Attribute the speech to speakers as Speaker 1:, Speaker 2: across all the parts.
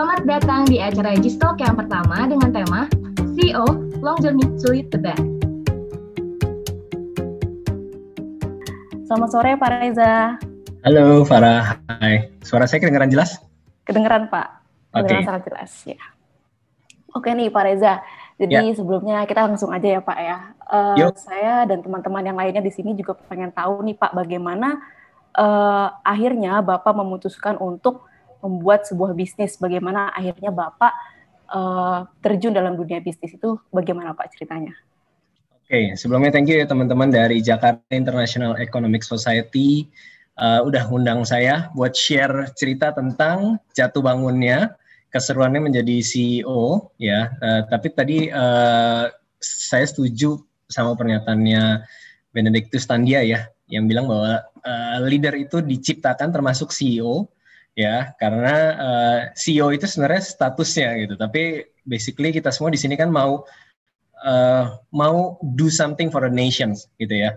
Speaker 1: Selamat datang di acara Gistalk yang pertama dengan tema CEO Long Journey to Lead the Best.
Speaker 2: Selamat sore Pak Reza.
Speaker 3: Halo Farah, hai. Suara saya kedengaran jelas?
Speaker 2: Kedengeran Pak, kedengeran okay. sangat jelas ya. Oke nih Pak Reza, jadi ya. sebelumnya kita langsung aja ya Pak ya. Uh, saya dan teman-teman yang lainnya di sini juga pengen tahu nih Pak bagaimana uh, akhirnya Bapak memutuskan untuk membuat sebuah bisnis. Bagaimana akhirnya Bapak uh, terjun dalam dunia bisnis itu bagaimana Pak ceritanya?
Speaker 3: Oke, okay, sebelumnya thank you ya teman-teman dari Jakarta International Economic Society uh, udah undang saya buat share cerita tentang jatuh bangunnya, keseruannya menjadi CEO ya. Uh, tapi tadi uh, saya setuju sama pernyataannya Benedictus Tandia ya, yang bilang bahwa uh, leader itu diciptakan termasuk CEO ya karena uh, CEO itu sebenarnya statusnya gitu. Tapi basically kita semua di sini kan mau uh, mau do something for the nations gitu ya.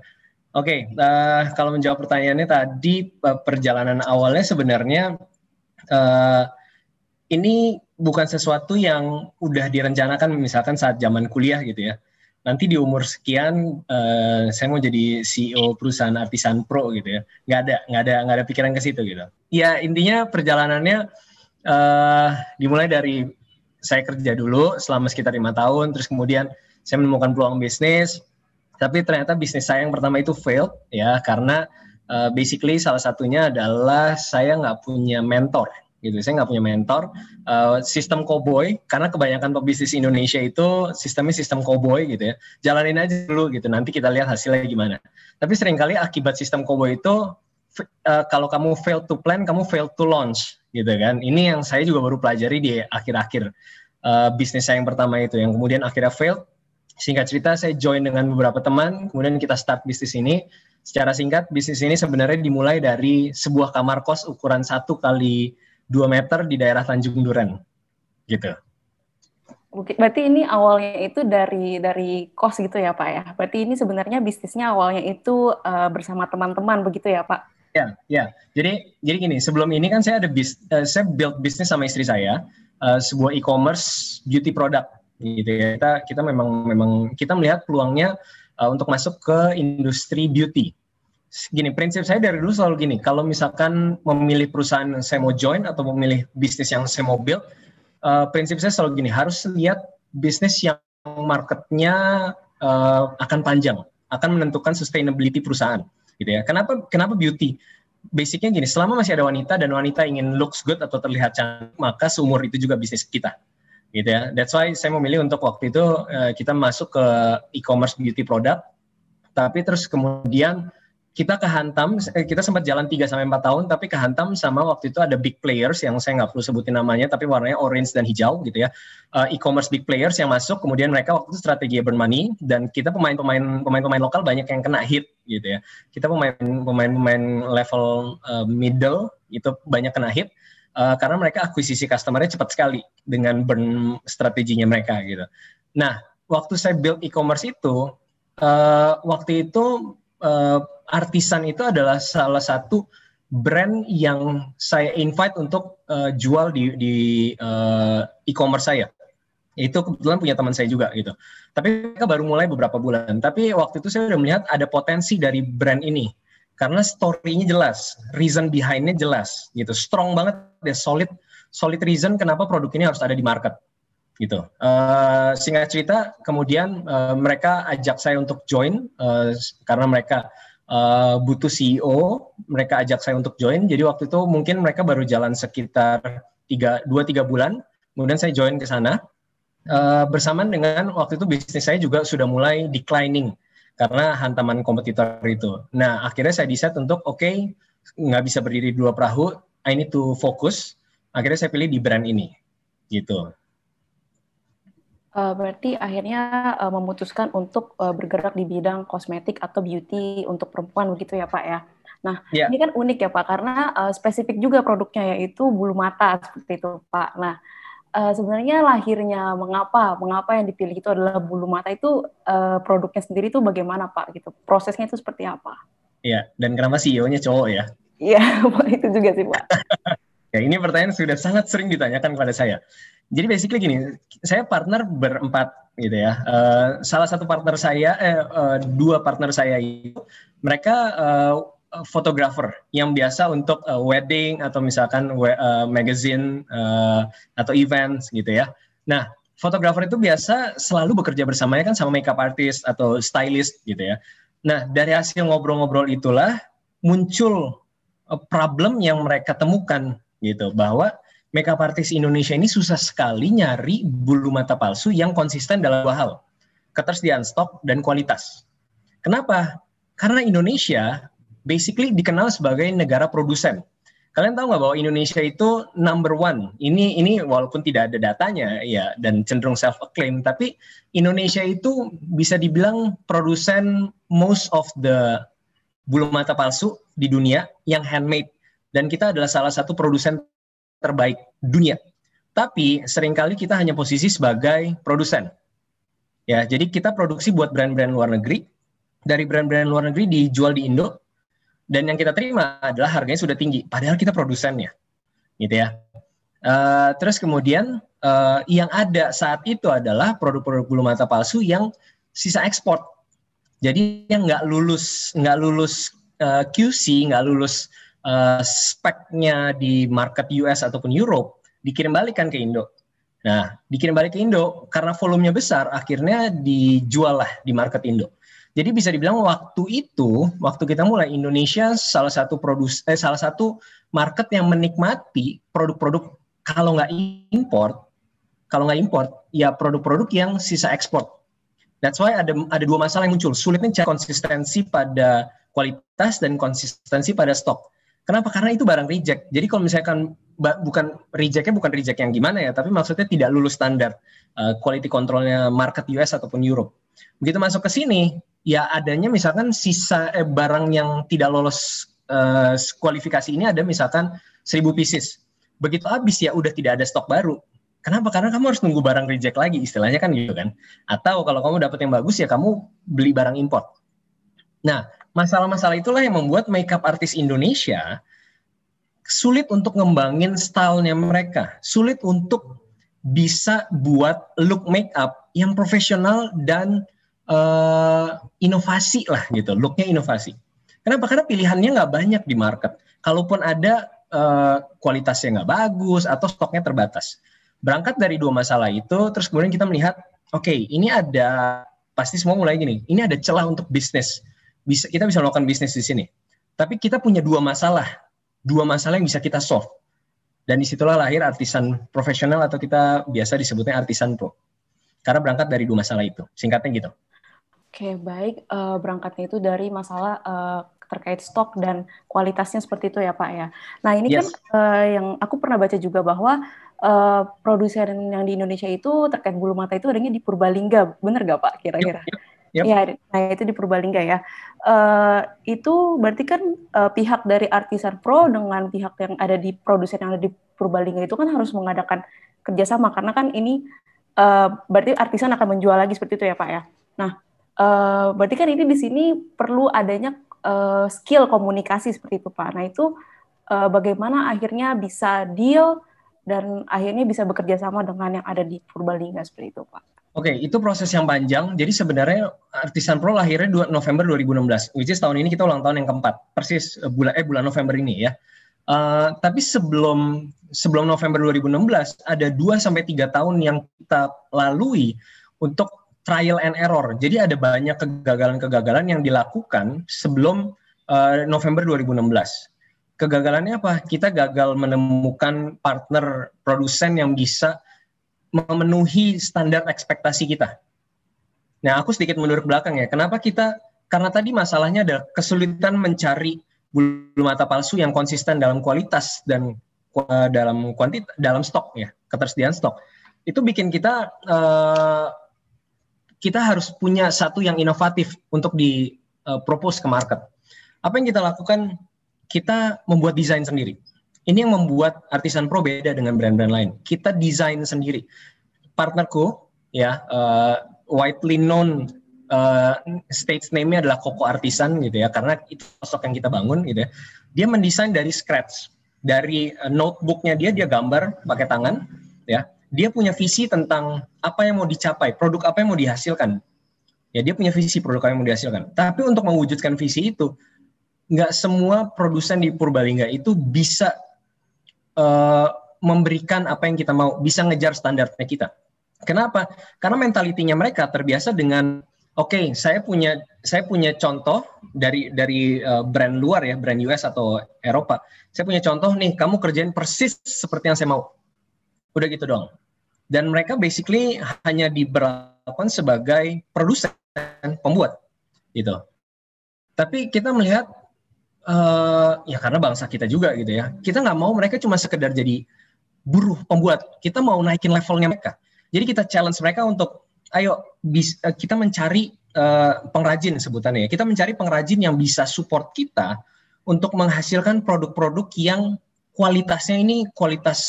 Speaker 3: Oke okay, uh, kalau menjawab pertanyaannya tadi perjalanan awalnya sebenarnya uh, ini bukan sesuatu yang udah direncanakan misalkan saat zaman kuliah gitu ya nanti di umur sekian uh, saya mau jadi CEO perusahaan artisan pro gitu ya. Nggak ada nggak ada nggak ada pikiran ke situ gitu. Ya intinya perjalanannya uh, dimulai dari saya kerja dulu selama sekitar lima tahun terus kemudian saya menemukan peluang bisnis. Tapi ternyata bisnis saya yang pertama itu failed ya karena uh, basically salah satunya adalah saya nggak punya mentor gitu. Saya nggak punya mentor. Uh, sistem cowboy karena kebanyakan pebisnis Indonesia itu sistemnya sistem cowboy gitu ya. Jalanin aja dulu gitu. Nanti kita lihat hasilnya gimana. Tapi sering kali akibat sistem cowboy itu uh, kalau kamu fail to plan, kamu fail to launch gitu kan. Ini yang saya juga baru pelajari di akhir-akhir uh, bisnis saya yang pertama itu yang kemudian akhirnya fail. Singkat cerita saya join dengan beberapa teman, kemudian kita start bisnis ini. Secara singkat, bisnis ini sebenarnya dimulai dari sebuah kamar kos ukuran satu kali 2 meter di daerah Tanjung Duren gitu.
Speaker 2: Berarti ini awalnya itu dari dari kos gitu ya Pak ya. Berarti ini sebenarnya bisnisnya awalnya itu uh, bersama teman-teman begitu ya Pak?
Speaker 3: Ya, ya. Jadi jadi gini, sebelum ini kan saya ada bis, uh, saya build bisnis sama istri saya uh, sebuah e-commerce beauty product gitu ya. Kita kita memang memang kita melihat peluangnya uh, untuk masuk ke industri beauty gini prinsip saya dari dulu selalu gini. Kalau misalkan memilih perusahaan yang saya mau join atau memilih bisnis yang saya mau build uh, prinsip saya selalu gini harus lihat bisnis yang marketnya uh, akan panjang akan menentukan sustainability perusahaan gitu ya. Kenapa kenapa beauty? Basicnya gini selama masih ada wanita dan wanita ingin looks good atau terlihat cantik maka seumur itu juga bisnis kita gitu ya. That's why saya memilih untuk waktu itu uh, kita masuk ke e-commerce beauty product tapi terus kemudian kita kehantam, eh, kita sempat jalan 3 sampai 4 tahun, tapi kehantam sama waktu itu ada big players yang saya nggak perlu sebutin namanya, tapi warnanya orange dan hijau gitu ya. Uh, e-commerce big players yang masuk, kemudian mereka waktu itu strategi urban money, dan kita pemain-pemain pemain-pemain lokal banyak yang kena hit gitu ya. Kita pemain pemain-pemain level uh, middle itu banyak kena hit. Karena mereka akuisisi customernya cepat sekali dengan burn strateginya mereka gitu. Nah, waktu saya build e-commerce itu, uh, waktu itu uh, artisan itu adalah salah satu brand yang saya invite untuk uh, jual di di uh, e-commerce saya. Itu kebetulan punya teman saya juga gitu. Tapi mereka baru mulai beberapa bulan. Tapi waktu itu saya udah melihat ada potensi dari brand ini karena story-nya jelas, reason behind-nya jelas gitu. Strong banget, deh solid solid reason kenapa produk ini harus ada di market gitu. Uh, singkat cerita, kemudian uh, mereka ajak saya untuk join uh, karena mereka uh, butuh CEO, mereka ajak saya untuk join. Jadi waktu itu mungkin mereka baru jalan sekitar tiga, dua tiga bulan. Kemudian saya join ke sana. Uh, bersamaan dengan waktu itu bisnis saya juga sudah mulai declining karena hantaman kompetitor itu. Nah akhirnya saya decide untuk oke okay, nggak bisa berdiri dua perahu, I need to focus. Akhirnya saya pilih di brand ini, gitu.
Speaker 2: Uh, berarti akhirnya uh, memutuskan untuk uh, bergerak di bidang kosmetik atau beauty untuk perempuan begitu ya Pak ya. Nah yeah. ini kan unik ya Pak karena uh, spesifik juga produknya yaitu bulu mata seperti itu Pak. Nah uh, sebenarnya lahirnya mengapa mengapa yang dipilih itu adalah bulu mata itu uh, produknya sendiri itu bagaimana Pak gitu prosesnya itu seperti apa?
Speaker 3: Iya dan kenapa CEO-nya cowok ya?
Speaker 2: Iya Pak itu juga sih Pak.
Speaker 3: Ya, ini pertanyaan sudah sangat sering ditanyakan kepada saya. Jadi basically gini, saya partner berempat gitu ya. Uh, salah satu partner saya, eh, uh, dua partner saya itu mereka uh, fotografer yang biasa untuk uh, wedding atau misalkan uh, magazine uh, atau events gitu ya. Nah, fotografer itu biasa selalu bekerja bersamanya kan sama makeup artist atau stylist gitu ya. Nah, dari hasil ngobrol-ngobrol itulah muncul problem yang mereka temukan gitu bahwa makeup artist Indonesia ini susah sekali nyari bulu mata palsu yang konsisten dalam dua hal ketersediaan stok dan kualitas. Kenapa? Karena Indonesia basically dikenal sebagai negara produsen. Kalian tahu nggak bahwa Indonesia itu number one? Ini ini walaupun tidak ada datanya ya dan cenderung self acclaim tapi Indonesia itu bisa dibilang produsen most of the bulu mata palsu di dunia yang handmade dan kita adalah salah satu produsen terbaik dunia. Tapi sering kali kita hanya posisi sebagai produsen. Ya, jadi kita produksi buat brand-brand luar negeri. Dari brand-brand luar negeri dijual di Indo dan yang kita terima adalah harganya sudah tinggi padahal kita produsennya. Gitu ya. Uh, terus kemudian uh, yang ada saat itu adalah produk-produk bulu mata palsu yang sisa ekspor. Jadi yang nggak lulus nggak lulus uh, eh, QC, nggak lulus uh, speknya di market US ataupun Europe dikirim balikan ke Indo. Nah, dikirim balik ke Indo karena volumenya besar, akhirnya dijual lah di market Indo. Jadi bisa dibilang waktu itu, waktu kita mulai Indonesia salah satu produs, eh, salah satu market yang menikmati produk-produk kalau nggak import, kalau nggak import, ya produk-produk yang sisa ekspor. That's why ada ada dua masalah yang muncul. Sulitnya cari konsistensi pada kualitas dan konsistensi pada stok. Kenapa? Karena itu barang reject. Jadi kalau misalkan bukan rejectnya bukan reject yang gimana ya, tapi maksudnya tidak lulus standar uh, quality controlnya market US ataupun Europe. Begitu masuk ke sini, ya adanya misalkan sisa eh, barang yang tidak lolos uh, kualifikasi ini ada misalkan 1000 pieces. Begitu habis ya udah tidak ada stok baru. Kenapa? Karena kamu harus nunggu barang reject lagi, istilahnya kan gitu kan. Atau kalau kamu dapat yang bagus ya kamu beli barang import. Nah, masalah-masalah itulah yang membuat makeup artis Indonesia sulit untuk ngembangin stylenya mereka, sulit untuk bisa buat look makeup yang profesional dan uh, inovasi lah gitu, looknya inovasi. Kenapa? Karena pilihannya nggak banyak di market. Kalaupun ada uh, kualitasnya nggak bagus atau stoknya terbatas. Berangkat dari dua masalah itu, terus kemudian kita melihat, oke, okay, ini ada pasti semua mulai gini, ini ada celah untuk bisnis bisa kita bisa melakukan bisnis di sini. Tapi kita punya dua masalah, dua masalah yang bisa kita solve. Dan di situlah lahir artisan profesional atau kita biasa disebutnya artisan pro. Karena berangkat dari dua masalah itu. Singkatnya gitu.
Speaker 2: Oke, baik. Uh, berangkatnya itu dari masalah uh, terkait stok dan kualitasnya seperti itu ya Pak ya. Nah ini kan, yes. kan uh, yang aku pernah baca juga bahwa uh, produsen yang di Indonesia itu terkait bulu mata itu adanya di Purbalingga, benar nggak Pak kira-kira? Yep, yep. Yep. Ya, nah itu di Purbalingga ya. Uh, itu berarti kan uh, pihak dari Artisan Pro dengan pihak yang ada di produsen yang ada di Purbalingga itu kan harus mengadakan kerjasama karena kan ini uh, berarti artisan akan menjual lagi seperti itu ya Pak ya. Nah, uh, berarti kan ini di sini perlu adanya uh, skill komunikasi seperti itu Pak. Nah itu uh, bagaimana akhirnya bisa deal dan akhirnya bisa bekerja sama dengan yang ada di Purbalingga seperti itu Pak.
Speaker 3: Oke, okay, itu proses yang panjang. Jadi sebenarnya Artisan Pro lahirnya 2 November 2016, which is tahun ini kita ulang tahun yang keempat, persis eh, bulan eh bulan November ini ya. Uh, tapi sebelum sebelum November 2016 ada 2 sampai tiga tahun yang kita lalui untuk trial and error. Jadi ada banyak kegagalan-kegagalan yang dilakukan sebelum uh, November 2016. Kegagalannya apa? Kita gagal menemukan partner produsen yang bisa memenuhi standar ekspektasi kita. Nah, aku sedikit mundur ke belakang ya. Kenapa kita? Karena tadi masalahnya ada kesulitan mencari bulu mata palsu yang konsisten dalam kualitas dan uh, dalam kuantitas dalam stok ya, ketersediaan stok. Itu bikin kita uh, kita harus punya satu yang inovatif untuk di uh, propose ke market. Apa yang kita lakukan? Kita membuat desain sendiri ini yang membuat Artisan Pro beda dengan brand-brand lain. Kita desain sendiri. Partnerku, ya, uh, widely known uh, stage name-nya adalah Koko Artisan gitu ya, karena itu sosok yang kita bangun gitu ya. Dia mendesain dari scratch. dari uh, notebooknya dia dia gambar pakai tangan ya dia punya visi tentang apa yang mau dicapai produk apa yang mau dihasilkan ya dia punya visi produk apa yang mau dihasilkan tapi untuk mewujudkan visi itu nggak semua produsen di Purbalingga itu bisa uh, memberikan apa yang kita mau bisa ngejar standarnya kita. Kenapa? Karena mentalitinya mereka terbiasa dengan oke okay, saya punya saya punya contoh dari dari uh, brand luar ya brand US atau Eropa. Saya punya contoh nih kamu kerjain persis seperti yang saya mau. Udah gitu dong dan mereka basically hanya diberlakukan sebagai produsen pembuat gitu. Tapi kita melihat uh, ya karena bangsa kita juga gitu ya. Kita nggak mau mereka cuma sekedar jadi buruh pembuat. Kita mau naikin levelnya mereka. Jadi kita challenge mereka untuk ayo bis, uh, kita mencari uh, pengrajin sebutannya ya. Kita mencari pengrajin yang bisa support kita untuk menghasilkan produk-produk yang kualitasnya ini kualitas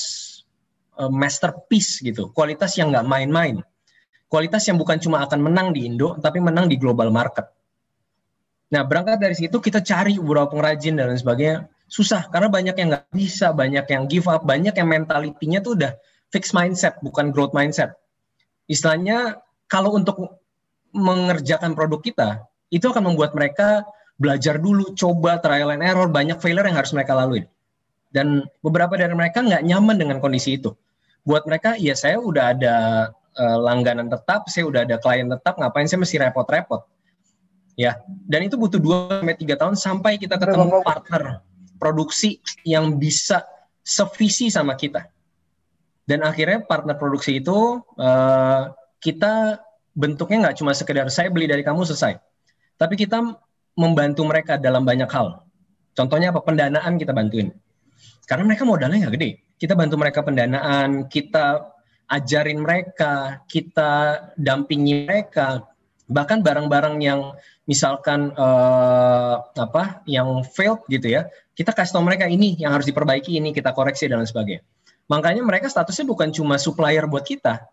Speaker 3: uh, masterpiece gitu, kualitas yang nggak main-main, kualitas yang bukan cuma akan menang di Indo, tapi menang di global market. Nah berangkat dari situ kita cari beberapa pengrajin dan lain sebagainya susah karena banyak yang nggak bisa, banyak yang give up, banyak yang mentalitinya tuh udah fixed mindset bukan growth mindset. Istilahnya kalau untuk mengerjakan produk kita, itu akan membuat mereka belajar dulu, coba trial and error, banyak failure yang harus mereka lalui. Dan beberapa dari mereka nggak nyaman dengan kondisi itu. Buat mereka, ya saya udah ada uh, langganan tetap, saya udah ada klien tetap, ngapain saya mesti repot-repot. Ya, dan itu butuh 2 sampai 3 tahun sampai kita ketemu partner produksi yang bisa sevisi sama kita. Dan akhirnya partner produksi itu uh, kita bentuknya nggak cuma sekedar saya beli dari kamu selesai, tapi kita membantu mereka dalam banyak hal. Contohnya apa? Pendanaan kita bantuin. Karena mereka modalnya nggak gede. Kita bantu mereka pendanaan, kita ajarin mereka, kita dampingi mereka. Bahkan barang-barang yang misalkan uh, apa, yang failed gitu ya, kita kasih tahu mereka ini yang harus diperbaiki, ini kita koreksi dan lain sebagainya. Makanya mereka statusnya bukan cuma supplier buat kita,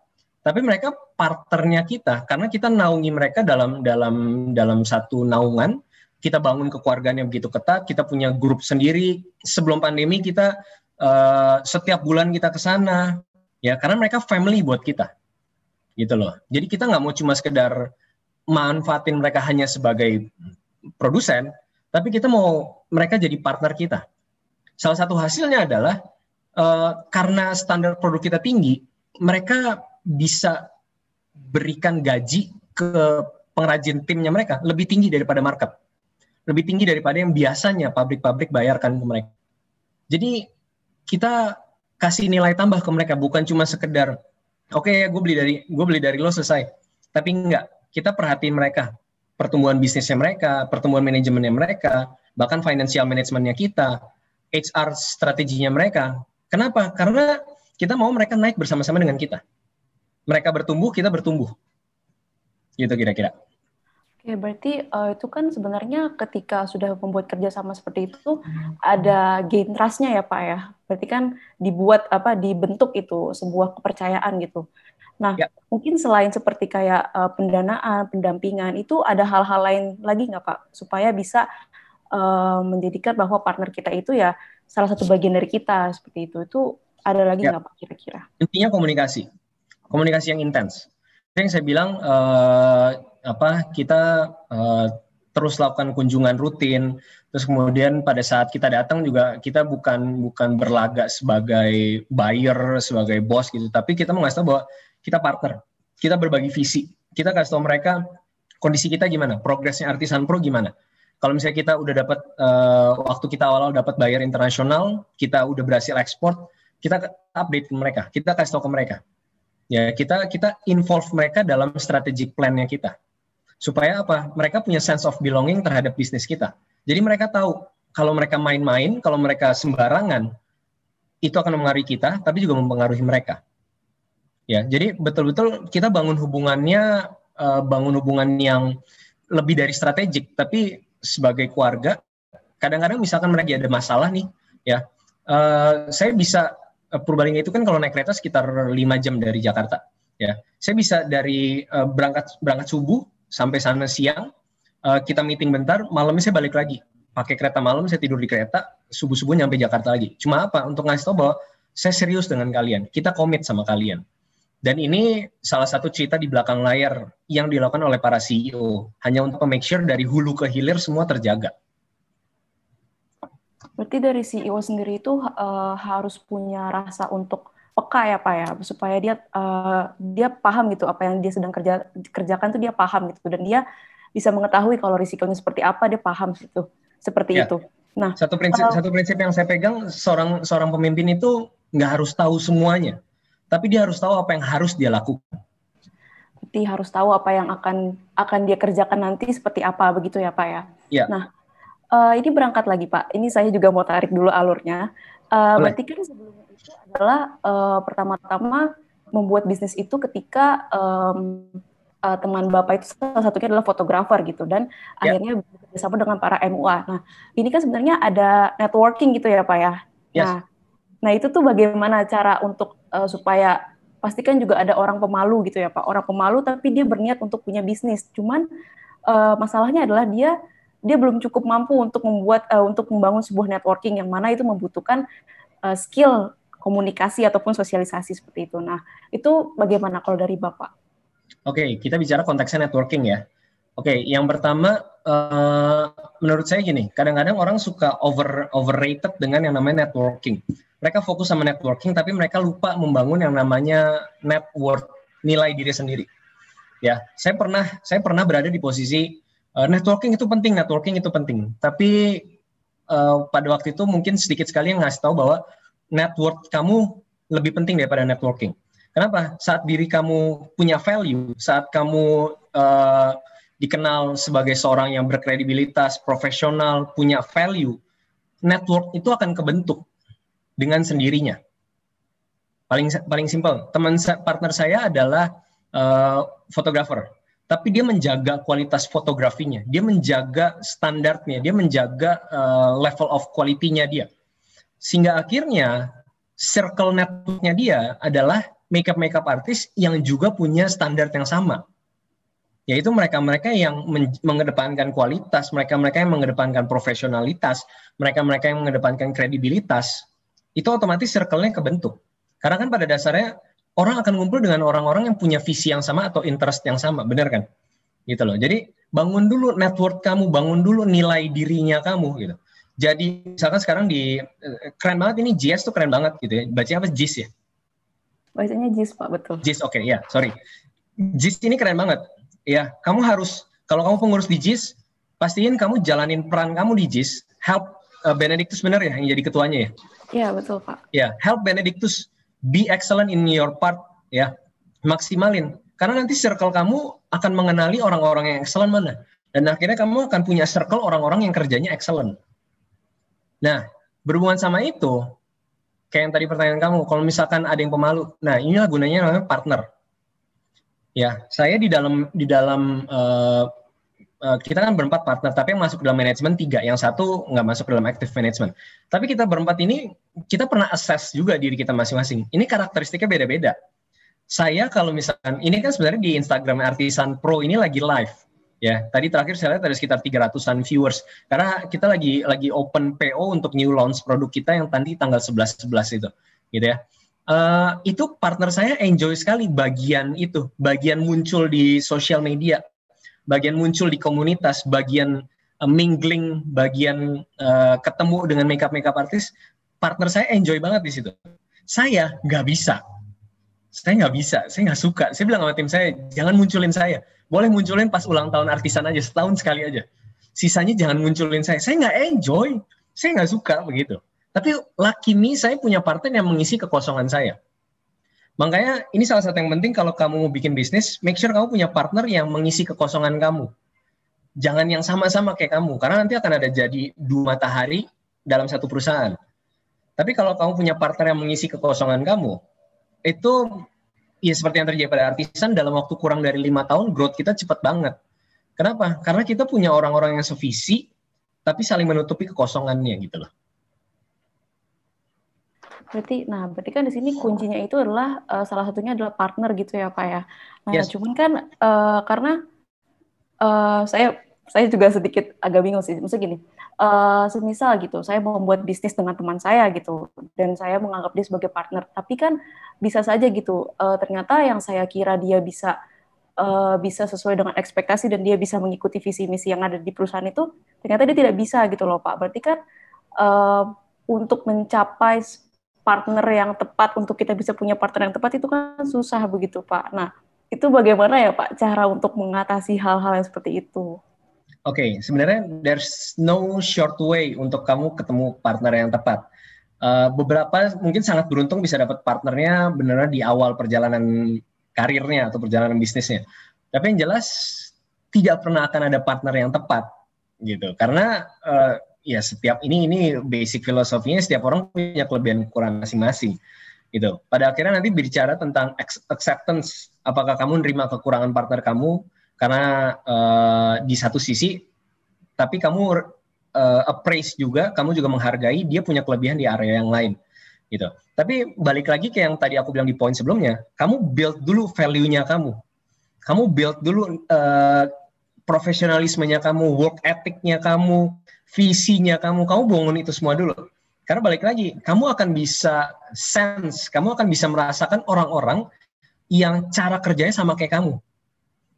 Speaker 3: tapi mereka partnernya kita. Karena kita naungi mereka dalam dalam dalam satu naungan kita bangun kekeluargaan begitu ketat kita punya grup sendiri. Sebelum pandemi kita uh, setiap bulan kita ke sana ya karena mereka family buat kita gitu loh. Jadi kita nggak mau cuma sekedar manfaatin mereka hanya sebagai produsen tapi kita mau mereka jadi partner kita salah satu hasilnya adalah uh, karena standar produk kita tinggi mereka bisa berikan gaji ke pengrajin timnya mereka lebih tinggi daripada market. Lebih tinggi daripada yang biasanya pabrik-pabrik bayarkan ke mereka. Jadi kita kasih nilai tambah ke mereka bukan cuma sekedar oke okay, gue beli dari gue beli dari lo selesai. Tapi enggak, kita perhatiin mereka, pertumbuhan bisnisnya mereka, pertumbuhan manajemennya mereka, bahkan financial manajemennya kita, HR strateginya mereka. Kenapa? Karena kita mau mereka naik bersama-sama dengan kita mereka bertumbuh, kita bertumbuh. Gitu kira-kira.
Speaker 2: Oke, berarti uh, itu kan sebenarnya ketika sudah membuat kerjasama seperti itu ada gain trust-nya ya Pak ya. Berarti kan dibuat apa dibentuk itu sebuah kepercayaan gitu. Nah, ya. mungkin selain seperti kayak uh, pendanaan, pendampingan itu ada hal-hal lain lagi nggak Pak supaya bisa uh, menjadikan bahwa partner kita itu ya salah satu bagian dari kita seperti itu. Itu ada lagi ya. nggak ya. Pak kira-kira?
Speaker 3: Intinya komunikasi komunikasi yang intens. Yang saya bilang uh, apa kita uh, terus lakukan kunjungan rutin, terus kemudian pada saat kita datang juga kita bukan bukan berlagak sebagai buyer, sebagai bos gitu, tapi kita mengasih tahu bahwa kita partner, kita berbagi visi, kita kasih tahu mereka kondisi kita gimana, progresnya Artisan Pro gimana. Kalau misalnya kita udah dapat uh, waktu kita awal-awal dapat bayar internasional, kita udah berhasil ekspor, kita update ke mereka, kita kasih tahu ke mereka. Ya kita kita involve mereka dalam strategic plan-nya kita. Supaya apa? Mereka punya sense of belonging terhadap bisnis kita. Jadi mereka tahu kalau mereka main-main kalau mereka sembarangan itu akan mempengaruhi kita tapi juga mempengaruhi mereka ya jadi betul-betul kita bangun hubungannya uh, bangun hubungan yang lebih dari strategik tapi sebagai keluarga kadang-kadang misalkan mereka ada masalah nih ya uh, saya bisa Eh, Purbalingga itu kan kalau naik kereta sekitar lima jam dari Jakarta. Ya, saya bisa dari uh, berangkat berangkat subuh sampai sana siang, uh, kita meeting bentar, malamnya saya balik lagi. pakai kereta malam, saya tidur di kereta, subuh-subuh nyampe Jakarta lagi. Cuma apa? Untuk ngasih tahu bahwa saya serius dengan kalian, kita komit sama kalian. Dan ini salah satu cerita di belakang layar yang dilakukan oleh para CEO, hanya untuk make sure dari hulu ke hilir semua terjaga.
Speaker 2: Berarti dari CEO sendiri itu uh, harus punya rasa untuk peka ya pak ya, supaya dia uh, dia paham gitu apa yang dia sedang kerja kerjakan itu dia paham gitu dan dia bisa mengetahui kalau risikonya seperti apa dia paham gitu seperti ya. itu.
Speaker 3: Nah, satu prinsip uh, satu prinsip yang saya pegang seorang seorang pemimpin itu nggak harus tahu semuanya, tapi dia harus tahu apa yang harus dia lakukan.
Speaker 2: Berarti harus tahu apa yang akan akan dia kerjakan nanti seperti apa begitu ya pak ya.
Speaker 3: ya.
Speaker 2: Nah, uh, ini berangkat lagi pak. Ini saya juga mau tarik dulu alurnya. Uh, berarti kan sebelumnya itu adalah uh, pertama-tama membuat bisnis itu ketika um, uh, teman bapak itu salah satunya adalah fotografer gitu dan yeah. akhirnya bersama dengan para MUA. Nah ini kan sebenarnya ada networking gitu ya pak ya. Yes. Nah, nah itu tuh bagaimana cara untuk uh, supaya pastikan juga ada orang pemalu gitu ya pak, orang pemalu tapi dia berniat untuk punya bisnis. Cuman uh, masalahnya adalah dia dia belum cukup mampu untuk membuat uh, untuk membangun sebuah networking yang mana itu membutuhkan uh, skill komunikasi ataupun sosialisasi seperti itu. Nah, itu bagaimana kalau dari Bapak?
Speaker 3: Oke, okay, kita bicara konteksnya networking ya. Oke, okay, yang pertama uh, menurut saya gini, kadang-kadang orang suka over overrated dengan yang namanya networking. Mereka fokus sama networking tapi mereka lupa membangun yang namanya network nilai diri sendiri. Ya, saya pernah saya pernah berada di posisi uh, networking itu penting, networking itu penting. Tapi uh, pada waktu itu mungkin sedikit sekali yang ngasih tahu bahwa network kamu lebih penting daripada networking. Kenapa? Saat diri kamu punya value, saat kamu uh, dikenal sebagai seorang yang berkredibilitas, profesional, punya value, network itu akan kebentuk dengan sendirinya. Paling paling simpel, teman partner saya adalah uh, fotografer, tapi dia menjaga kualitas fotografinya, dia menjaga standarnya, dia menjaga uh, level of quality-nya dia. Sehingga akhirnya circle networknya dia adalah makeup makeup artis yang juga punya standar yang sama yaitu mereka-mereka yang mengedepankan kualitas, mereka-mereka yang mengedepankan profesionalitas, mereka-mereka yang mengedepankan kredibilitas, itu otomatis circle-nya kebentuk. Karena kan pada dasarnya orang akan ngumpul dengan orang-orang yang punya visi yang sama atau interest yang sama, benar kan? Gitu loh. Jadi bangun dulu network kamu, bangun dulu nilai dirinya kamu gitu. Jadi misalkan sekarang di eh, keren banget ini JS tuh keren banget gitu ya. Bacanya apa JIS ya?
Speaker 2: Bacanya JIS Pak, betul.
Speaker 3: JIS, oke okay, ya, sorry. JIS ini keren banget. Ya, kamu harus, kalau kamu pengurus di JIS, pastiin kamu jalanin peran kamu di JIS, help uh, Benedictus benar ya, yang jadi ketuanya ya?
Speaker 2: Iya, betul Pak.
Speaker 3: Ya, help Benedictus be excellent in your part, ya. Maksimalin. Karena nanti circle kamu akan mengenali orang-orang yang excellent mana. Dan akhirnya kamu akan punya circle orang-orang yang kerjanya excellent. Nah, berhubungan sama itu, kayak yang tadi pertanyaan kamu, kalau misalkan ada yang pemalu, nah inilah gunanya namanya partner. Ya, saya di dalam di dalam uh, uh, kita kan berempat partner, tapi yang masuk dalam manajemen tiga, yang satu nggak masuk dalam active management. Tapi kita berempat ini kita pernah assess juga diri kita masing-masing. Ini karakteristiknya beda-beda. Saya kalau misalkan ini kan sebenarnya di Instagram Artisan Pro ini lagi live ya tadi terakhir saya lihat ada sekitar 300-an viewers karena kita lagi lagi open PO untuk new launch produk kita yang tadi tanggal 11 11 itu gitu ya uh, itu partner saya enjoy sekali bagian itu bagian muncul di sosial media bagian muncul di komunitas bagian uh, mingling bagian uh, ketemu dengan makeup makeup artis. Partner saya enjoy banget di situ. Saya nggak bisa. Saya nggak bisa. Saya nggak suka. Saya bilang sama tim saya jangan munculin saya. Boleh munculin pas ulang tahun artisan aja, setahun sekali aja. Sisanya jangan munculin saya. Saya nggak enjoy, saya nggak suka begitu. Tapi lucky me, saya punya partner yang mengisi kekosongan saya. Makanya ini salah satu yang penting kalau kamu mau bikin bisnis, make sure kamu punya partner yang mengisi kekosongan kamu. Jangan yang sama-sama kayak kamu, karena nanti akan ada jadi dua matahari dalam satu perusahaan. Tapi kalau kamu punya partner yang mengisi kekosongan kamu, itu ya seperti yang terjadi pada artisan dalam waktu kurang dari lima tahun growth kita cepat banget. Kenapa? Karena kita punya orang-orang yang sevisi tapi saling menutupi kekosongannya gitu loh.
Speaker 2: Berarti, nah berarti kan di sini kuncinya itu adalah uh, salah satunya adalah partner gitu ya pak ya. Nah yes. cuman kan uh, karena uh, saya saya juga sedikit agak bingung sih. Maksudnya gini, uh, semisal gitu, saya mau membuat bisnis dengan teman saya gitu, dan saya menganggap dia sebagai partner, tapi kan bisa saja gitu, uh, ternyata yang saya kira dia bisa uh, bisa sesuai dengan ekspektasi dan dia bisa mengikuti visi misi yang ada di perusahaan itu, ternyata dia tidak bisa gitu loh Pak. Berarti kan uh, untuk mencapai partner yang tepat untuk kita bisa punya partner yang tepat itu kan susah begitu Pak. Nah itu bagaimana ya Pak cara untuk mengatasi hal-hal yang seperti itu?
Speaker 3: Oke, okay, sebenarnya there's no short way untuk kamu ketemu partner yang tepat. Uh, beberapa mungkin sangat beruntung bisa dapat partnernya benar di awal perjalanan karirnya atau perjalanan bisnisnya. Tapi yang jelas tidak pernah akan ada partner yang tepat gitu. Karena uh, ya setiap ini ini basic filosofinya setiap orang punya kelebihan kekurangan masing-masing gitu. Pada akhirnya nanti bicara tentang acceptance, apakah kamu nerima kekurangan partner kamu? Karena uh, di satu sisi tapi kamu uh, appraise juga kamu juga menghargai dia punya kelebihan di area yang lain gitu. Tapi balik lagi ke yang tadi aku bilang di poin sebelumnya kamu build dulu value-nya kamu. Kamu build dulu uh, profesionalismenya kamu work ethicnya kamu visinya kamu kamu bangun itu semua dulu karena balik lagi kamu akan bisa sense kamu akan bisa merasakan orang-orang yang cara kerjanya sama kayak kamu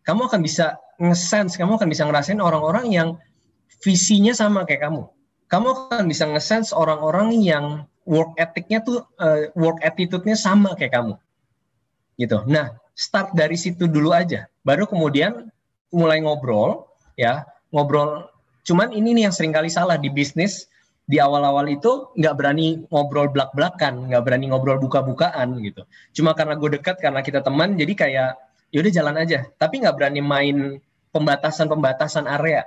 Speaker 3: kamu akan bisa ngesense, kamu akan bisa ngerasain orang-orang yang visinya sama kayak kamu. Kamu akan bisa ngesense orang-orang yang work ethicnya tuh uh, work attitude-nya sama kayak kamu. Gitu. Nah, start dari situ dulu aja. Baru kemudian mulai ngobrol ya, ngobrol. Cuman ini nih yang sering kali salah di bisnis di awal-awal itu nggak berani ngobrol belak-belakan, nggak berani ngobrol buka-bukaan gitu. Cuma karena gue dekat, karena kita teman, jadi kayak yaudah jalan aja. Tapi nggak berani main pembatasan-pembatasan area.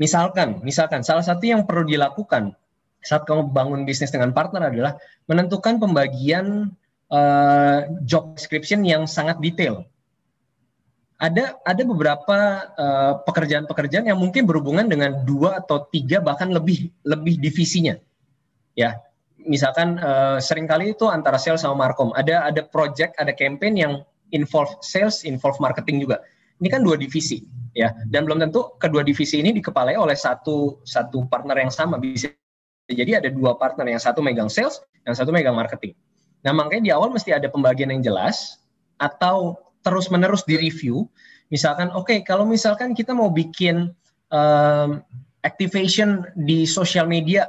Speaker 3: Misalkan misalkan salah satu yang perlu dilakukan saat kamu bangun bisnis dengan partner adalah menentukan pembagian uh, job description yang sangat detail ada ada beberapa uh, pekerjaan-pekerjaan yang mungkin berhubungan dengan dua atau tiga bahkan lebih lebih divisinya ya misalkan uh, sering kali itu antara sales sama markom ada ada project ada campaign yang involve sales, involve marketing juga. Ini kan dua divisi, ya. Dan belum tentu kedua divisi ini dikepalai oleh satu satu partner yang sama. Bisa jadi ada dua partner, yang satu megang sales, yang satu megang marketing. Nah, makanya di awal mesti ada pembagian yang jelas atau terus-menerus di-review. Misalkan, oke, okay, kalau misalkan kita mau bikin um, activation di sosial media,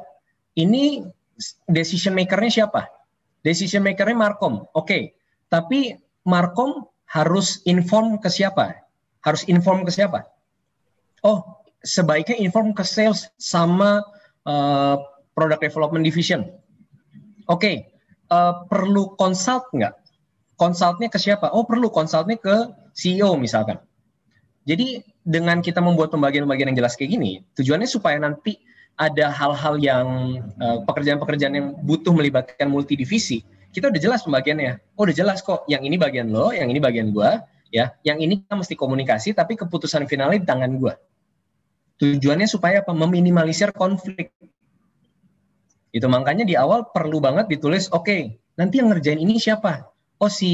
Speaker 3: ini decision maker-nya siapa? Decision maker-nya Markom. Oke, okay. tapi Markom harus inform ke siapa? Harus inform ke siapa? Oh, sebaiknya inform ke sales sama uh, product development division. Oke, okay. uh, eh, perlu consult nggak? Consultnya ke siapa? Oh, perlu consultnya ke CEO misalkan. Jadi dengan kita membuat pembagian-pembagian yang jelas kayak gini, tujuannya supaya nanti ada hal-hal yang eh, pekerjaan-pekerjaan uh, yang butuh melibatkan multi divisi kita udah jelas pembagiannya. Oh, udah jelas kok. Yang ini bagian lo, yang ini bagian gua, ya. Yang ini kita mesti komunikasi, tapi keputusan finalnya di tangan gua. Tujuannya supaya apa? Meminimalisir konflik. Itu makanya di awal perlu banget ditulis, oke, okay, nanti yang ngerjain ini siapa? Oh si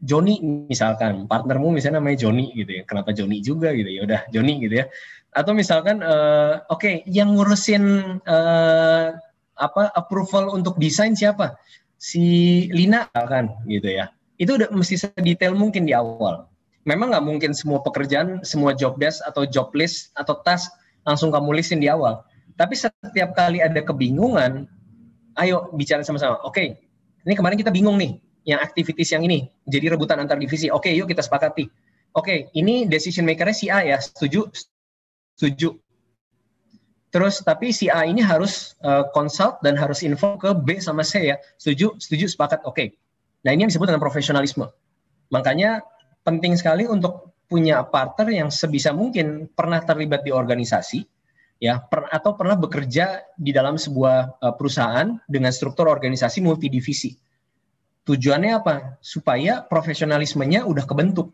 Speaker 3: Joni misalkan, partnermu misalnya namanya Joni gitu ya. Kenapa Joni juga gitu ya? Udah Joni gitu ya. Atau misalkan, uh, oke, okay, yang ngurusin uh, apa approval untuk desain siapa? si Lina kan gitu ya itu udah mesti sedetail mungkin di awal memang nggak mungkin semua pekerjaan semua job desk atau job list atau task langsung kamu listin di awal tapi setiap kali ada kebingungan ayo bicara sama-sama oke okay, ini kemarin kita bingung nih yang activities yang ini jadi rebutan antar divisi oke okay, yuk kita sepakati oke okay, ini decision makernya si A ya setuju setuju Terus tapi si A ini harus uh, consult dan harus info ke B sama C ya. Setuju? Setuju, sepakat. Oke. Okay. Nah, ini yang disebut dengan profesionalisme. Makanya penting sekali untuk punya partner yang sebisa mungkin pernah terlibat di organisasi ya per, atau pernah bekerja di dalam sebuah uh, perusahaan dengan struktur organisasi multidivisi. Tujuannya apa? Supaya profesionalismenya udah kebentuk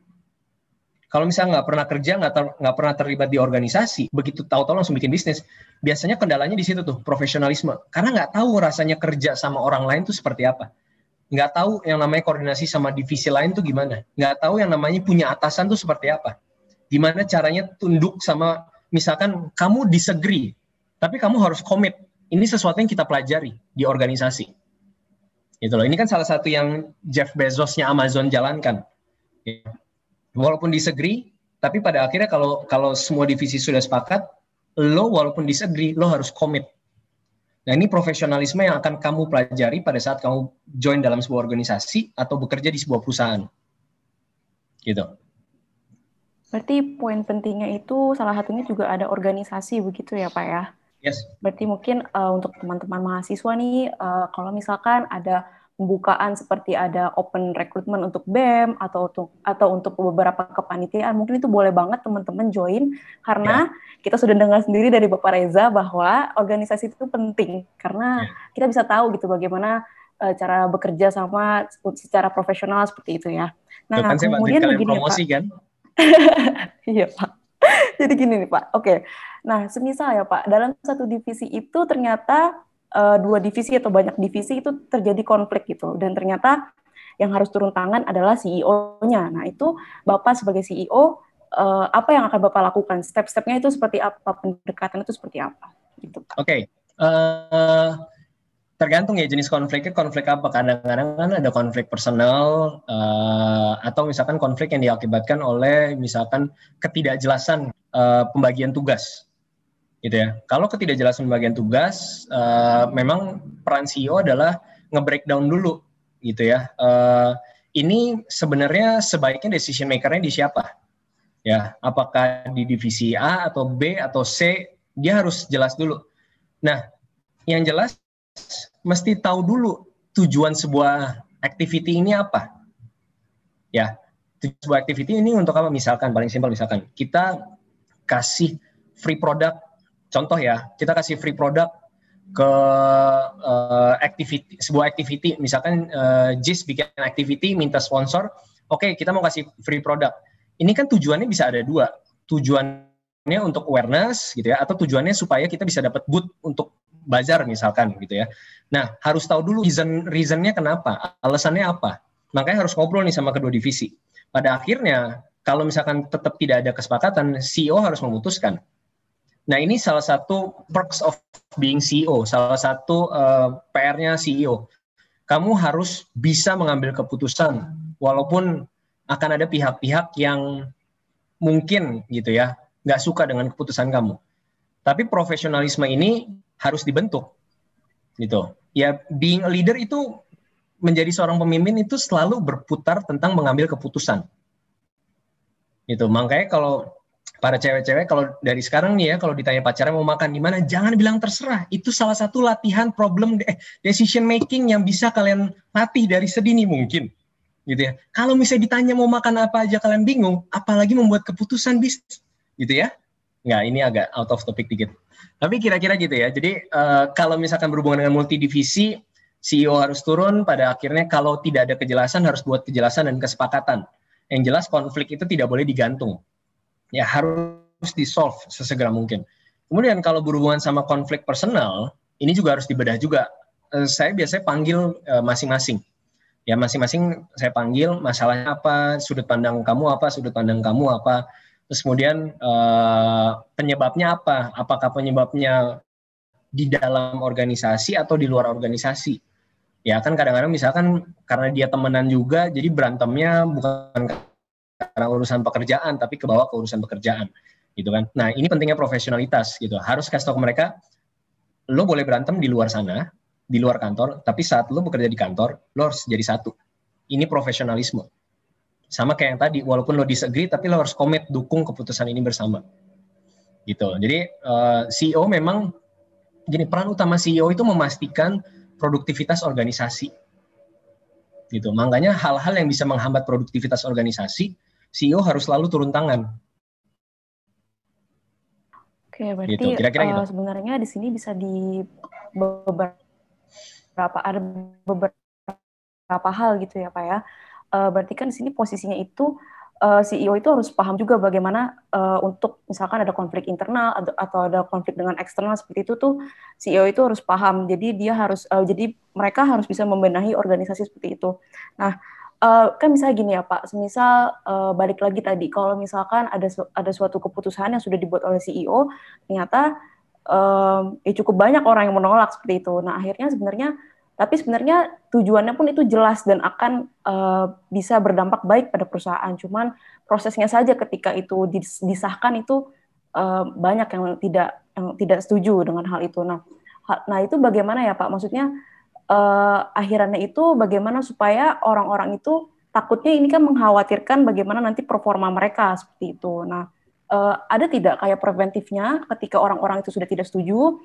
Speaker 3: kalau misalnya nggak pernah kerja, nggak ter, pernah terlibat di organisasi, begitu tahu-tahu langsung bikin bisnis, biasanya kendalanya di situ tuh profesionalisme. Karena nggak tahu rasanya kerja sama orang lain tuh seperti apa. Nggak tahu yang namanya koordinasi sama divisi lain tuh gimana. Nggak tahu yang namanya punya atasan tuh seperti apa. Gimana caranya tunduk sama, misalkan kamu disagree tapi kamu harus komit. Ini sesuatu yang kita pelajari di organisasi. Gitu loh. Ini kan salah satu yang Jeff Bezosnya Amazon jalankan. Walaupun disagree, tapi pada akhirnya kalau kalau semua divisi sudah sepakat, lo walaupun disagree, lo harus komit. Nah ini profesionalisme yang akan kamu pelajari pada saat kamu join dalam sebuah organisasi atau bekerja di sebuah perusahaan. Gitu.
Speaker 2: Berarti poin pentingnya itu salah satunya juga ada organisasi begitu ya Pak ya?
Speaker 3: Yes.
Speaker 2: Berarti mungkin uh, untuk teman-teman mahasiswa nih, uh, kalau misalkan ada pembukaan seperti ada open recruitment untuk BEM atau untuk atau untuk beberapa kepanitiaan mungkin itu boleh banget teman-teman join karena yeah. kita sudah dengar sendiri dari Bapak Reza bahwa organisasi itu penting karena yeah. kita bisa tahu gitu bagaimana uh, cara bekerja sama secara profesional seperti itu ya.
Speaker 3: Nah, kan kemudian begini promosi, Pak. kan?
Speaker 2: iya, Pak. Jadi gini nih, Pak. Oke. Nah, semisal ya, Pak, dalam satu divisi itu ternyata uh, dua divisi atau banyak divisi itu terjadi konflik gitu dan ternyata yang harus turun tangan adalah CEO-nya. Nah itu bapak sebagai CEO uh, eh, apa yang akan bapak lakukan? Step-stepnya itu seperti apa? Pendekatan itu seperti apa? Gitu.
Speaker 3: Oke. Okay. Uh, eh, tergantung ya jenis konfliknya konflik apa kadang-kadang kan ada konflik personal uh, atau misalkan konflik yang diakibatkan oleh misalkan ketidakjelasan uh, pembagian tugas gitu ya. Kalau ketidakjelasan bagian tugas, uh, memang peran CEO adalah nge-breakdown dulu gitu ya. Uh, ini sebenarnya sebaiknya decision makernya di siapa? Ya, apakah di divisi A atau B atau C? Dia harus jelas dulu. Nah, yang jelas mesti tahu dulu tujuan sebuah activity ini apa. Ya, sebuah activity ini untuk apa? Misalkan paling simpel misalkan kita kasih free product contoh ya, kita kasih free product ke uh, activity sebuah activity. Misalkan uh, JIS bikin activity minta sponsor oke okay, kita mau kasih free product. Ini kan tujuannya bisa ada dua. Tujuannya untuk awareness gitu ya atau tujuannya supaya kita bisa dapat boot untuk bazar misalkan gitu ya. Nah harus tahu dulu reason reasonnya kenapa alasannya apa. Makanya harus ngobrol nih sama kedua divisi. Pada akhirnya kalau misalkan tetap tidak ada kesepakatan CEO harus memutuskan Nah ini salah satu perks of being CEO, salah satu uh, PR-nya CEO. Kamu harus bisa mengambil keputusan, walaupun akan ada pihak-pihak yang mungkin gitu ya nggak suka dengan keputusan kamu. Tapi profesionalisme ini harus dibentuk, gitu. Ya being a leader itu menjadi seorang pemimpin itu selalu berputar tentang mengambil keputusan. Gitu. Makanya kalau para cewek-cewek kalau dari sekarang nih ya kalau ditanya pacarnya mau makan di mana jangan bilang terserah. Itu salah satu latihan problem eh, decision making yang bisa kalian latih dari sedini mungkin gitu ya. Kalau misalnya ditanya mau makan apa aja kalian bingung apalagi membuat keputusan bisnis gitu ya. Nggak ini agak out of topic dikit. Tapi kira-kira gitu ya. Jadi uh, kalau misalkan berhubungan dengan multi divisi CEO harus turun pada akhirnya kalau tidak ada kejelasan harus buat kejelasan dan kesepakatan. Yang jelas konflik itu tidak boleh digantung ya harus di solve sesegera mungkin. Kemudian kalau berhubungan sama konflik personal, ini juga harus dibedah juga. Uh, saya biasanya panggil uh, masing-masing. Ya masing-masing saya panggil masalahnya apa, sudut pandang kamu apa, sudut pandang kamu apa. Terus kemudian uh, penyebabnya apa? Apakah penyebabnya di dalam organisasi atau di luar organisasi? Ya kan kadang-kadang misalkan karena dia temenan juga, jadi berantemnya bukan karena urusan pekerjaan tapi ke bawah ke urusan pekerjaan gitu kan. Nah ini pentingnya profesionalitas gitu. Harus kasih tahu ke mereka lo boleh berantem di luar sana di luar kantor tapi saat lo bekerja di kantor lo harus jadi satu. Ini profesionalisme. Sama kayak yang tadi walaupun lo disagree tapi lo harus komit dukung keputusan ini bersama gitu. Jadi uh, eh, CEO memang gini peran utama CEO itu memastikan produktivitas organisasi gitu. Makanya hal-hal yang bisa menghambat produktivitas organisasi CEO harus selalu turun tangan.
Speaker 2: Oke, berarti gitu. Kira -kira uh, gitu. sebenarnya di sini bisa di beberapa ada beberapa hal gitu ya Pak ya. Uh, berarti kan di sini posisinya itu uh, CEO itu harus paham juga bagaimana uh, untuk misalkan ada konflik internal atau, atau ada konflik dengan eksternal seperti itu tuh CEO itu harus paham. Jadi dia harus uh, jadi mereka harus bisa membenahi organisasi seperti itu. Nah, Uh, kan misalnya gini ya Pak, semisal uh, balik lagi tadi, kalau misalkan ada su ada suatu keputusan yang sudah dibuat oleh CEO, ternyata um, ya cukup banyak orang yang menolak seperti itu. Nah akhirnya sebenarnya tapi sebenarnya tujuannya pun itu jelas dan akan uh, bisa berdampak baik pada perusahaan. Cuman prosesnya saja ketika itu disahkan itu uh, banyak yang tidak yang tidak setuju dengan hal itu. Nah, nah itu bagaimana ya Pak? Maksudnya uh, akhirannya itu bagaimana supaya orang-orang itu takutnya ini kan mengkhawatirkan bagaimana nanti performa mereka seperti itu. Nah, uh, ada tidak kayak preventifnya ketika orang-orang itu sudah tidak setuju?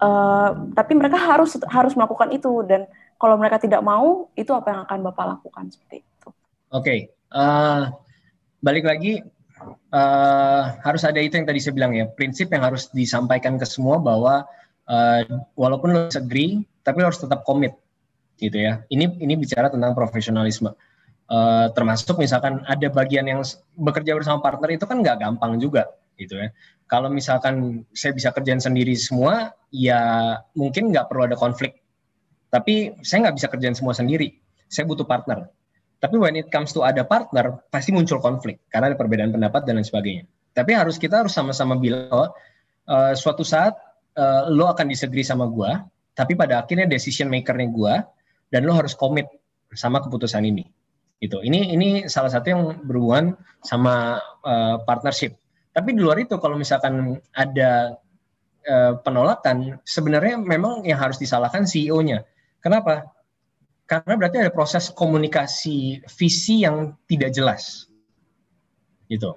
Speaker 2: Uh, tapi mereka harus harus melakukan itu dan kalau mereka tidak mau itu apa yang akan bapak lakukan seperti itu. Oke,
Speaker 3: okay. uh, balik lagi uh, harus ada itu yang tadi saya bilang ya prinsip yang harus disampaikan ke semua bahwa uh, walaupun lo agree tapi lo harus tetap komit gitu ya. Ini ini bicara tentang profesionalisme. Uh, termasuk misalkan ada bagian yang bekerja bersama partner itu kan nggak gampang juga gitu ya. Kalau misalkan saya bisa kerjain sendiri semua, ya mungkin nggak perlu ada konflik. Tapi saya nggak bisa kerjain semua sendiri. Saya butuh partner. Tapi when it comes to ada partner, pasti muncul konflik karena ada perbedaan pendapat dan lain sebagainya. Tapi harus kita harus sama-sama bilang, uh, suatu saat uh, lo akan disagree sama gue, tapi pada akhirnya decision makernya gue, dan lo harus komit sama keputusan ini. Gitu. Ini ini salah satu yang berhubungan sama uh, partnership tapi di luar itu kalau misalkan ada uh, penolakan, sebenarnya memang yang harus disalahkan CEO-nya. Kenapa? Karena berarti ada proses komunikasi visi yang tidak jelas. Gitu.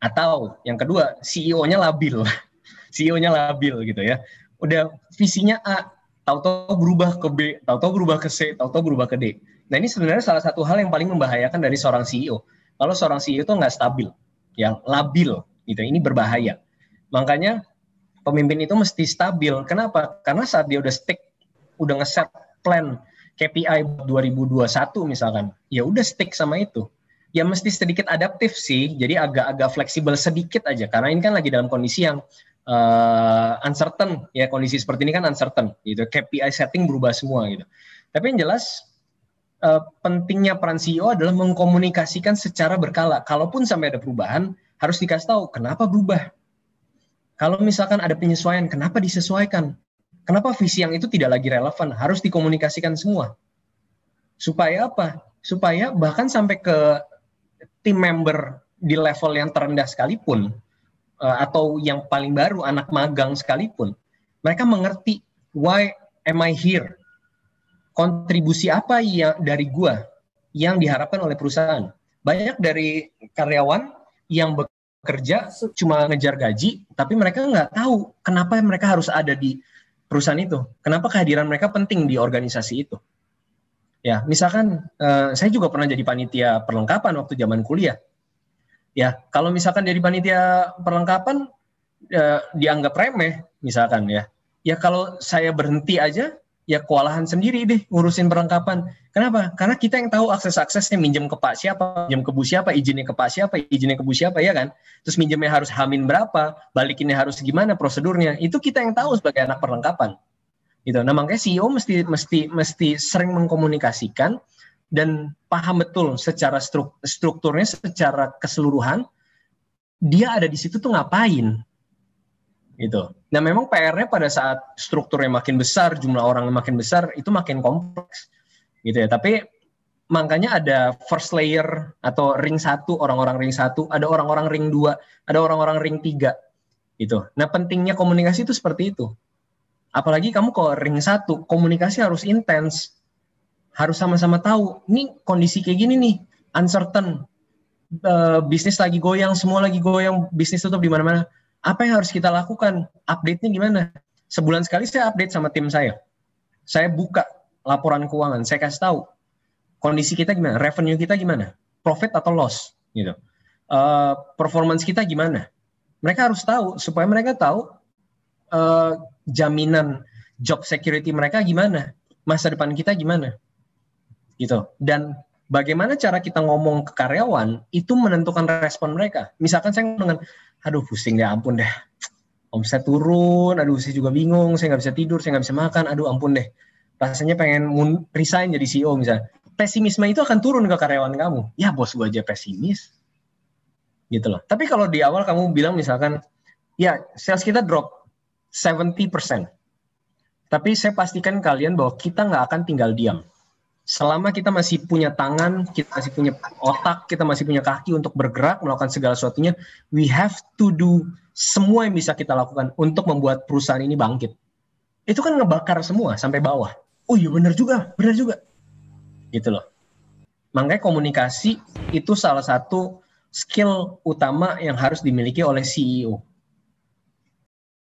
Speaker 3: Atau yang kedua, CEO-nya labil. CEO-nya labil gitu ya. Udah visinya A, tahu-tahu berubah ke B, tahu-tahu berubah ke C, tahu-tahu berubah ke D. Nah ini sebenarnya salah satu hal yang paling membahayakan dari seorang CEO. Kalau seorang CEO itu nggak stabil, yang labil, gitu. Ini berbahaya. Makanya pemimpin itu mesti stabil. Kenapa? Karena saat dia udah stick, udah ngeset plan KPI 2021 misalkan, ya udah stick sama itu. Ya mesti sedikit adaptif sih, jadi agak-agak fleksibel sedikit aja. Karena ini kan lagi dalam kondisi yang uh, uncertain, ya kondisi seperti ini kan uncertain, gitu. KPI setting berubah semua gitu. Tapi yang jelas uh, pentingnya peran CEO adalah mengkomunikasikan secara berkala. Kalaupun sampai ada perubahan, harus dikasih tahu kenapa berubah. Kalau misalkan ada penyesuaian, kenapa disesuaikan? Kenapa visi yang itu tidak lagi relevan? Harus dikomunikasikan semua. Supaya apa? Supaya bahkan sampai ke tim member di level yang terendah sekalipun, atau yang paling baru, anak magang sekalipun, mereka mengerti why am I here? Kontribusi apa yang dari gua yang diharapkan oleh perusahaan? Banyak dari karyawan yang bekerja cuma ngejar gaji, tapi mereka nggak tahu kenapa mereka harus ada di perusahaan itu. Kenapa kehadiran mereka penting di organisasi itu. Ya, misalkan uh, saya juga pernah jadi panitia perlengkapan waktu zaman kuliah. Ya, kalau misalkan jadi panitia perlengkapan uh, dianggap remeh, misalkan ya. Ya kalau saya berhenti aja, ya kewalahan sendiri deh ngurusin perlengkapan. Kenapa? Karena kita yang tahu akses-aksesnya minjem ke Pak siapa, minjem ke Bu siapa, izinnya ke Pak siapa, izinnya ke Bu siapa ya kan. Terus minjemnya harus hamin berapa, balikinnya harus gimana prosedurnya. Itu kita yang tahu sebagai anak perlengkapan. Gitu. Nah, makanya CEO mesti mesti mesti sering mengkomunikasikan dan paham betul secara strukturnya secara keseluruhan dia ada di situ tuh ngapain gitu. Nah memang PR-nya pada saat strukturnya makin besar, jumlah orang makin besar, itu makin kompleks, gitu ya. Tapi makanya ada first layer atau ring satu, orang-orang ring satu, ada orang-orang ring dua, ada orang-orang ring tiga, gitu. Nah pentingnya komunikasi itu seperti itu. Apalagi kamu kalau ring satu, komunikasi harus intens, harus sama-sama tahu, ini kondisi kayak gini nih, uncertain, uh, bisnis lagi goyang, semua lagi goyang, bisnis tutup di mana-mana apa yang harus kita lakukan? Update-nya gimana? Sebulan sekali saya update sama tim saya. Saya buka laporan keuangan, saya kasih tahu kondisi kita gimana, revenue kita gimana, profit atau loss, gitu. Uh, performance kita gimana? Mereka harus tahu supaya mereka tahu uh, jaminan job security mereka gimana, masa depan kita gimana, gitu. Dan bagaimana cara kita ngomong ke karyawan itu menentukan respon mereka. Misalkan saya dengan aduh pusing deh ampun deh omset turun aduh saya juga bingung saya nggak bisa tidur saya nggak bisa makan aduh ampun deh rasanya pengen resign jadi CEO misalnya pesimisme itu akan turun ke karyawan kamu ya bos gue aja pesimis gitu loh tapi kalau di awal kamu bilang misalkan ya sales kita drop 70%. Tapi saya pastikan kalian bahwa kita nggak akan tinggal diam. Selama kita masih punya tangan, kita masih punya otak, kita masih punya kaki untuk bergerak, melakukan segala sesuatunya, we have to do semua yang bisa kita lakukan untuk membuat perusahaan ini bangkit. Itu kan ngebakar semua sampai bawah. Oh iya benar juga, benar juga. Gitu loh. Makanya komunikasi itu salah satu skill utama yang harus dimiliki oleh CEO